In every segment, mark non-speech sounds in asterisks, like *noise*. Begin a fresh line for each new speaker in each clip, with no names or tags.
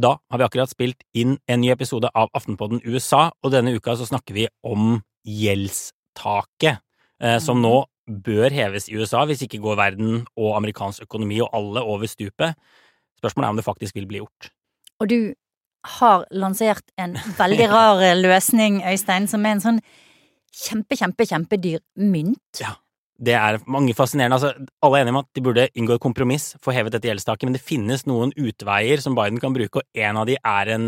Da har vi akkurat spilt inn en ny episode av Aftenpodden USA, og denne uka så snakker vi om gjeldstaket, eh, som nå bør heves i USA hvis ikke går verden og amerikansk økonomi og alle over stupet. Spørsmålet er om det faktisk vil bli gjort.
Og du har lansert en veldig rar løsning, Øystein, som er en sånn kjempe, kjempe, kjempedyr mynt.
Ja, det er mange fascinerende. Altså, alle er enige om at de burde inngå et kompromiss for å heve dette gjeldstaket, men det finnes noen utveier som Biden kan bruke, og en av de er en,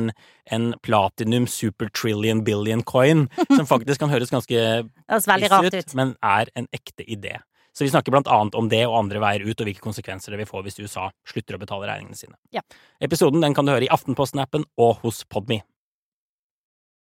en platinum super trillion billion coin, som faktisk kan høres ganske *laughs*
piss ut, ut,
men er en ekte idé. Så vi snakker blant annet om det og andre veier ut, og hvilke konsekvenser det vil få hvis USA slutter å betale regningene sine.
Ja.
Episoden den kan du høre i Aftenposten-appen og hos Podme.